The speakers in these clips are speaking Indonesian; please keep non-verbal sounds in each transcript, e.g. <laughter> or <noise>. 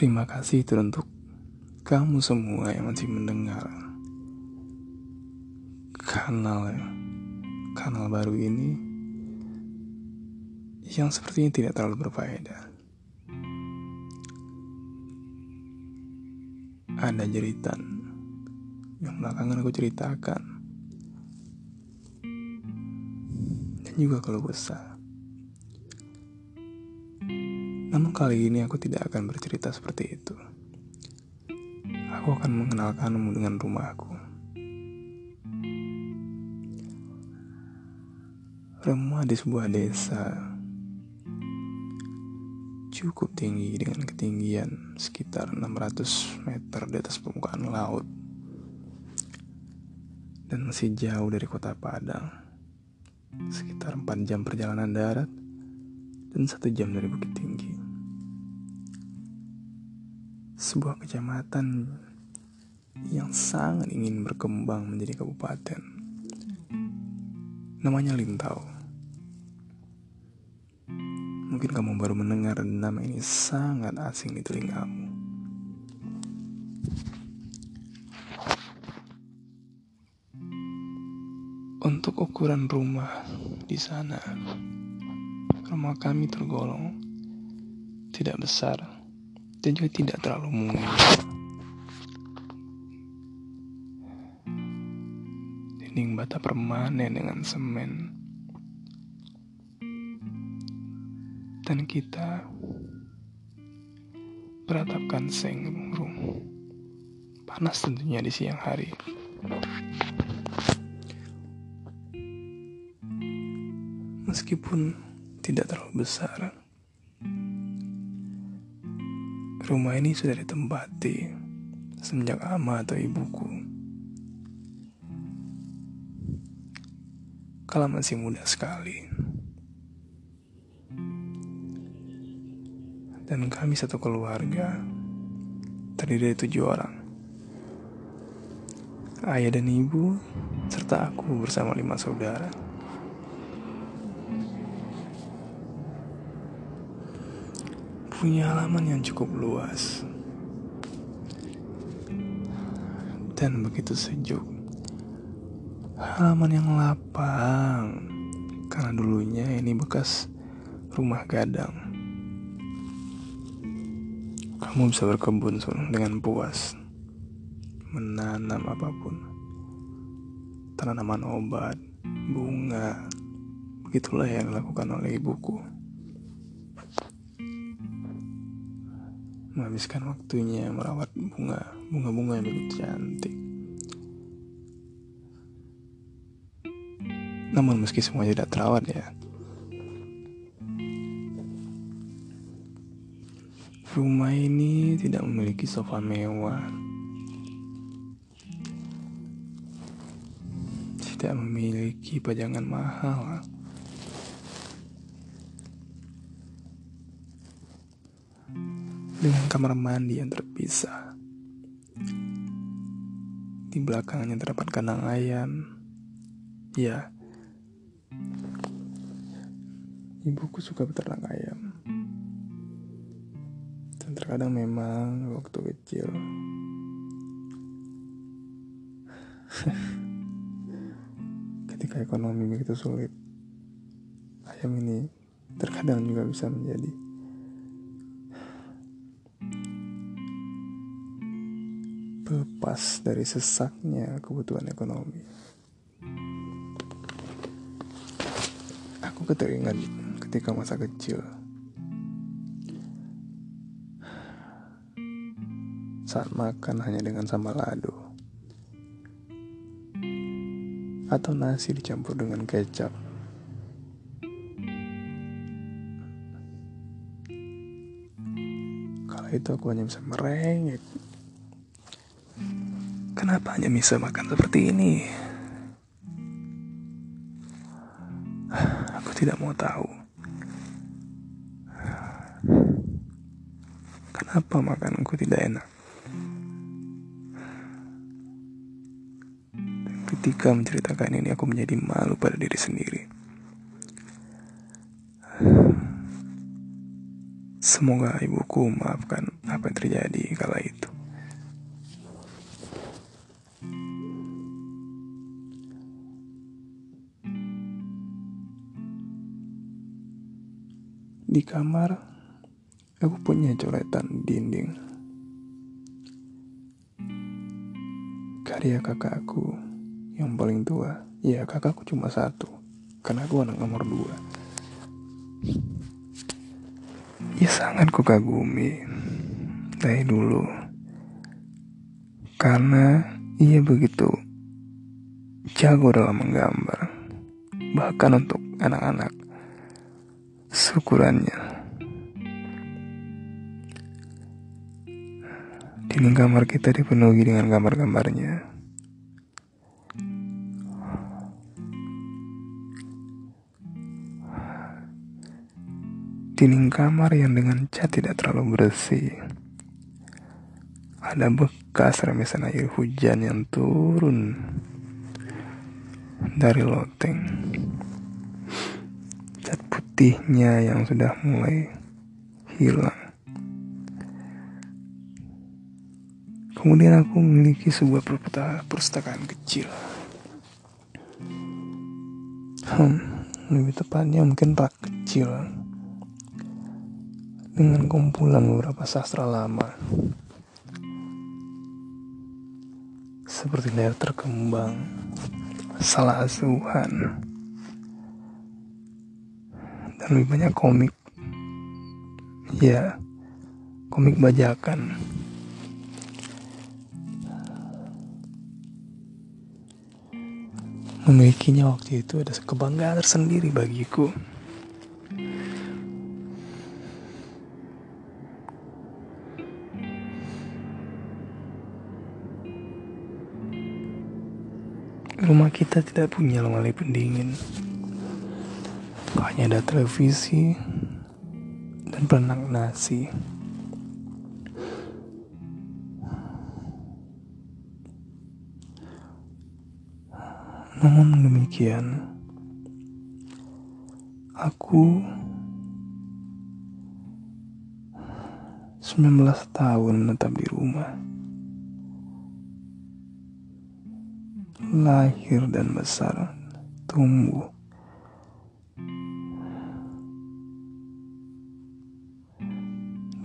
Terima kasih teruntuk kamu semua yang masih mendengar kanal kanal baru ini yang sepertinya tidak terlalu berfaedah. Ada jeritan yang belakangan aku ceritakan dan juga kalau besar. Namun kali ini aku tidak akan bercerita seperti itu. Aku akan mengenalkanmu dengan rumahku. Rumah di sebuah desa cukup tinggi dengan ketinggian sekitar 600 meter di atas permukaan laut dan masih jauh dari kota Padang sekitar 4 jam perjalanan darat dan satu jam dari Bukit Tinggi. Sebuah kecamatan yang sangat ingin berkembang menjadi kabupaten. Namanya Lintau. Mungkin kamu baru mendengar nama ini sangat asing di telingamu. Untuk ukuran rumah di sana rumah kami tergolong tidak besar dan juga tidak terlalu mungil. Dinding bata permanen dengan semen. Dan kita beratapkan sengrung. Panas tentunya di siang hari. Meskipun tidak terlalu besar. Rumah ini sudah ditempati semenjak ama atau ibuku. Kala masih muda sekali. Dan kami satu keluarga terdiri dari tujuh orang. Ayah dan ibu, serta aku bersama lima saudara. Punya halaman yang cukup luas dan begitu sejuk. Halaman yang lapang karena dulunya ini bekas rumah gadang. Kamu bisa berkebun dengan puas, menanam apa pun, tanaman obat, bunga. Begitulah yang dilakukan oleh ibuku. Menghabiskan waktunya merawat bunga bunga-bunga yang begitu cantik. Namun meski semua tidak terawat ya, rumah ini tidak memiliki sofa mewah, tidak memiliki pajangan mahal. Dengan kamar mandi yang terpisah. Di belakangnya terdapat kandang ayam. Ya, ibuku suka beternak ayam. Dan terkadang memang waktu kecil <laughs> ketika ekonomi begitu sulit, ayam ini terkadang juga bisa menjadi lepas dari sesaknya kebutuhan ekonomi. Aku keteringat ketika masa kecil. Saat makan hanya dengan sambal lado. Atau nasi dicampur dengan kecap. Kalau itu aku hanya bisa merengek Kenapa hanya bisa makan seperti ini? Aku tidak mau tahu. Kenapa makananku tidak enak? Ketika menceritakan ini aku menjadi malu pada diri sendiri. Semoga ibuku maafkan apa yang terjadi kala itu. Di kamar, aku punya coretan dinding. Karya kakakku yang paling tua. Ya, kakakku cuma satu. Karena aku anak nomor dua. Ya sangat kukagumi dari dulu. Karena ia begitu jago dalam menggambar. Bahkan untuk anak-anak syukurannya. Dinding kamar kita dipenuhi dengan gambar-gambarnya. Dinding kamar yang dengan cat tidak terlalu bersih. Ada bekas remesan air hujan yang turun dari loteng putihnya yang sudah mulai hilang. Kemudian aku memiliki sebuah perpustakaan kecil. Hmm, lebih tepatnya mungkin rak kecil dengan kumpulan beberapa sastra lama. Seperti layar terkembang, salah asuhan, lebih banyak komik. Ya komik bajakan. Memilikinya waktu itu ada kebanggaan tersendiri bagiku. Rumah kita tidak punya lemari pendingin hanya ada televisi dan perenang nasi. Namun demikian, aku 19 tahun menetap di rumah. Lahir dan besar, tumbuh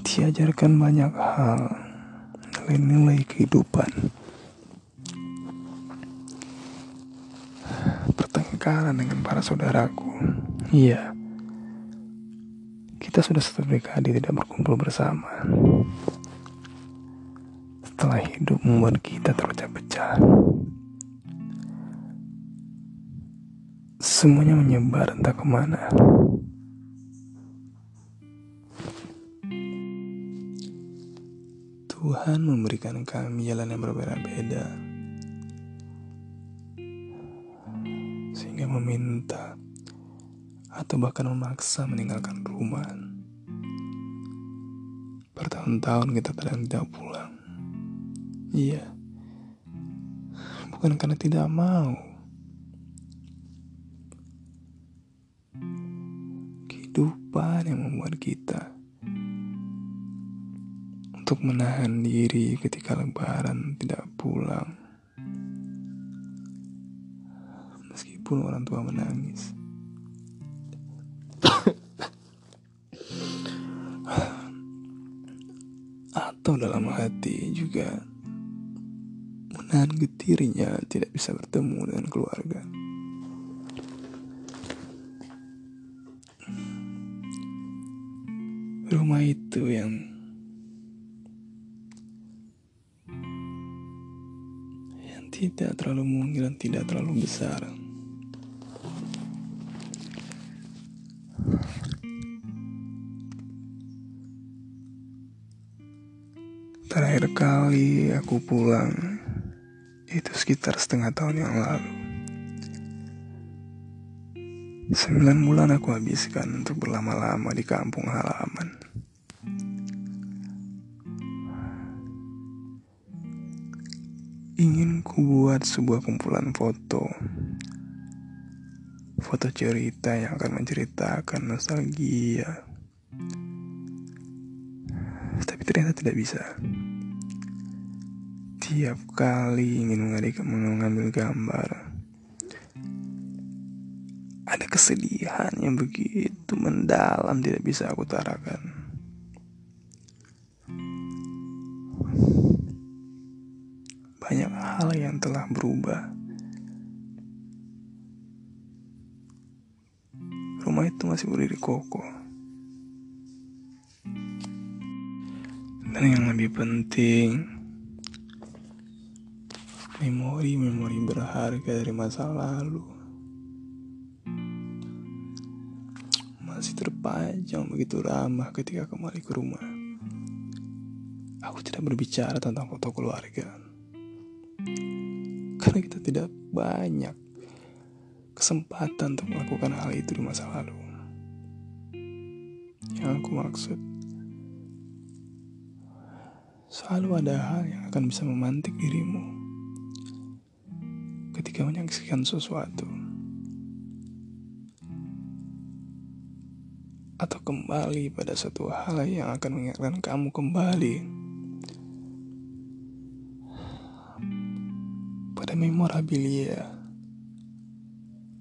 diajarkan banyak hal nilai-nilai kehidupan. Pertengkaran dengan para saudaraku. Iya. Kita sudah satu dekade tidak berkumpul bersama. Setelah hidup membuat kita terpecah-pecah. Semuanya menyebar entah ke mana Tuhan memberikan kami jalan yang berbeda-beda, sehingga meminta atau bahkan memaksa meninggalkan rumah. Bertahun-tahun kita kadang tidak pulang. Iya, bukan karena tidak mau. Kehidupan yang membuat kita untuk menahan diri ketika lebaran tidak pulang. Meskipun orang tua menangis. Atau dalam hati juga menahan getirnya tidak bisa bertemu dengan keluarga. Rumah itu yang tidak terlalu mungkin dan tidak terlalu besar. Terakhir kali aku pulang itu sekitar setengah tahun yang lalu. Sembilan bulan aku habiskan untuk berlama-lama di kampung halaman. Ingin ku buat sebuah kumpulan foto foto cerita yang akan menceritakan nostalgia Tapi ternyata tidak bisa. Tiap kali ingin mengambil gambar, ada kesedihan yang begitu mendalam tidak bisa aku tarakan. Banyak hal yang telah berubah. Rumah itu masih berdiri kokoh. Dan yang lebih penting, memori-memori berharga dari masa lalu masih terpanjang begitu ramah ketika kembali ke rumah. Aku tidak berbicara tentang foto keluarga karena kita tidak banyak kesempatan untuk melakukan hal itu di masa lalu. Yang aku maksud, selalu ada hal yang akan bisa memantik dirimu ketika menyaksikan sesuatu. Atau kembali pada satu hal yang akan mengingatkan kamu kembali pada memorabilia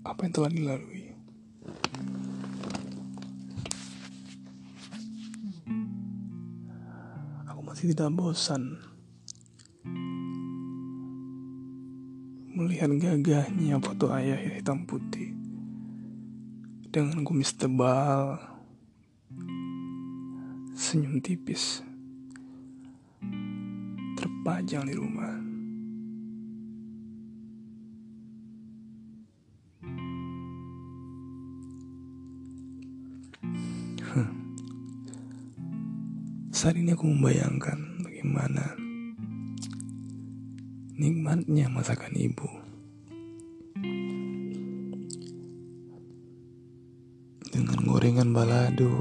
apa yang telah dilalui. Aku masih tidak bosan melihat gagahnya foto ayah hitam putih dengan kumis tebal, senyum tipis, terpajang di rumah. Saat ini aku membayangkan bagaimana nikmatnya masakan ibu. Dengan gorengan balado,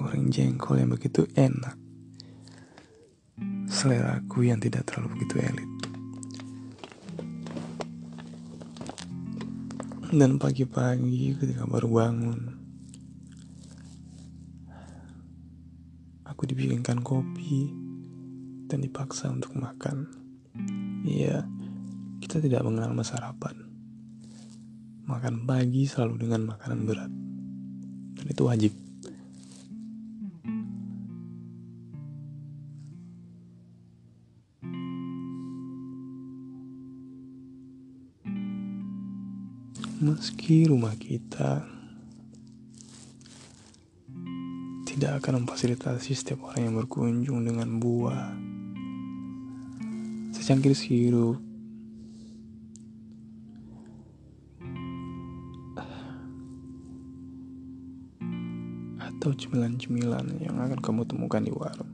goreng jengkol yang begitu enak, selera aku yang tidak terlalu begitu elit. Dan pagi-pagi ketika baru bangun, aku dibikinkan kopi dan dipaksa untuk makan. Iya, kita tidak mengenal masa sarapan. Makan pagi selalu dengan makanan berat. Dan itu wajib. Meski rumah kita tidak akan memfasilitasi setiap orang yang berkunjung dengan buah, secangkir sirup atau cemilan-cemilan yang akan kamu temukan di warung.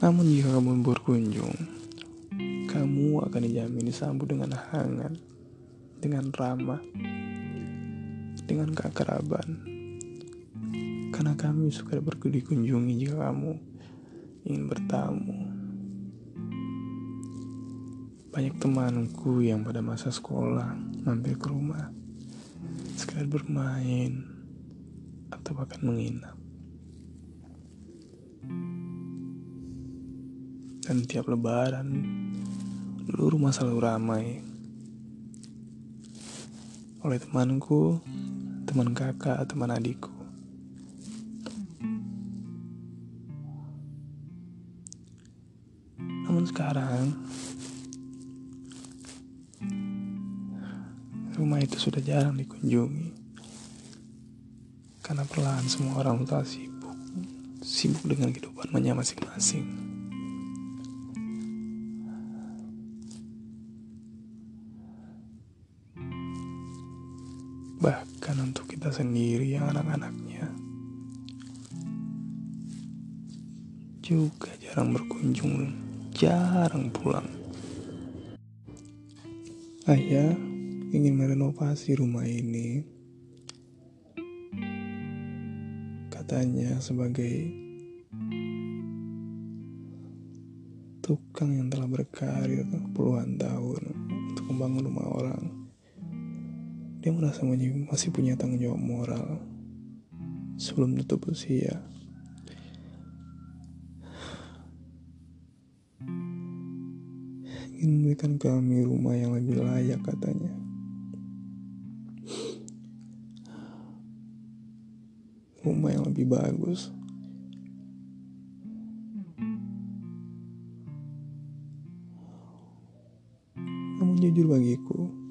Namun jika kamu berkunjung, kamu akan dijamin disambut dengan hangat, dengan ramah, dengan keakraban. Karena kami suka dikunjungi jika kamu ingin bertamu. Banyak temanku yang pada masa sekolah mampir ke rumah, sekedar bermain, atau bahkan menginap. Dan tiap lebaran, dulu rumah selalu ramai oleh temanku, teman kakak, teman adikku. Namun sekarang rumah itu sudah jarang dikunjungi karena perlahan semua orang tua sibuk sibuk dengan kehidupannya masing-masing. Bahkan untuk kita sendiri yang anak-anaknya juga jarang berkunjung jarang pulang. Ayah ingin merenovasi rumah ini. Katanya sebagai tukang yang telah berkarir puluhan tahun untuk membangun rumah orang. Dia merasa masih punya tanggung jawab moral sebelum tutup usia. Ingin memberikan kami rumah yang lebih layak katanya. Rumah yang lebih bagus. Namun jujur bagiku,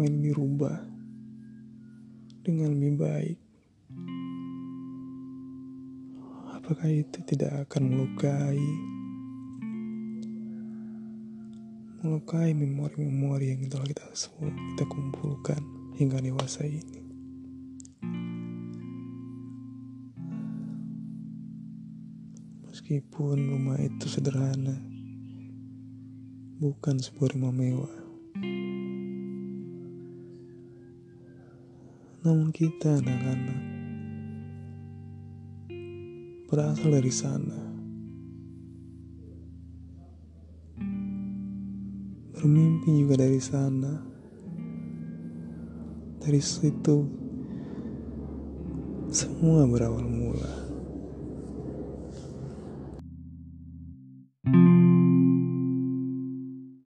rumah ini dirubah dengan lebih baik, apakah itu tidak akan melukai melukai memori-memori yang telah kita semua kita kumpulkan hingga dewasa ini. Meskipun rumah itu sederhana, bukan sebuah rumah mewah. Namun kita anak-anak berasal dari sana. Bermimpi juga dari sana. Dari situ semua berawal mula.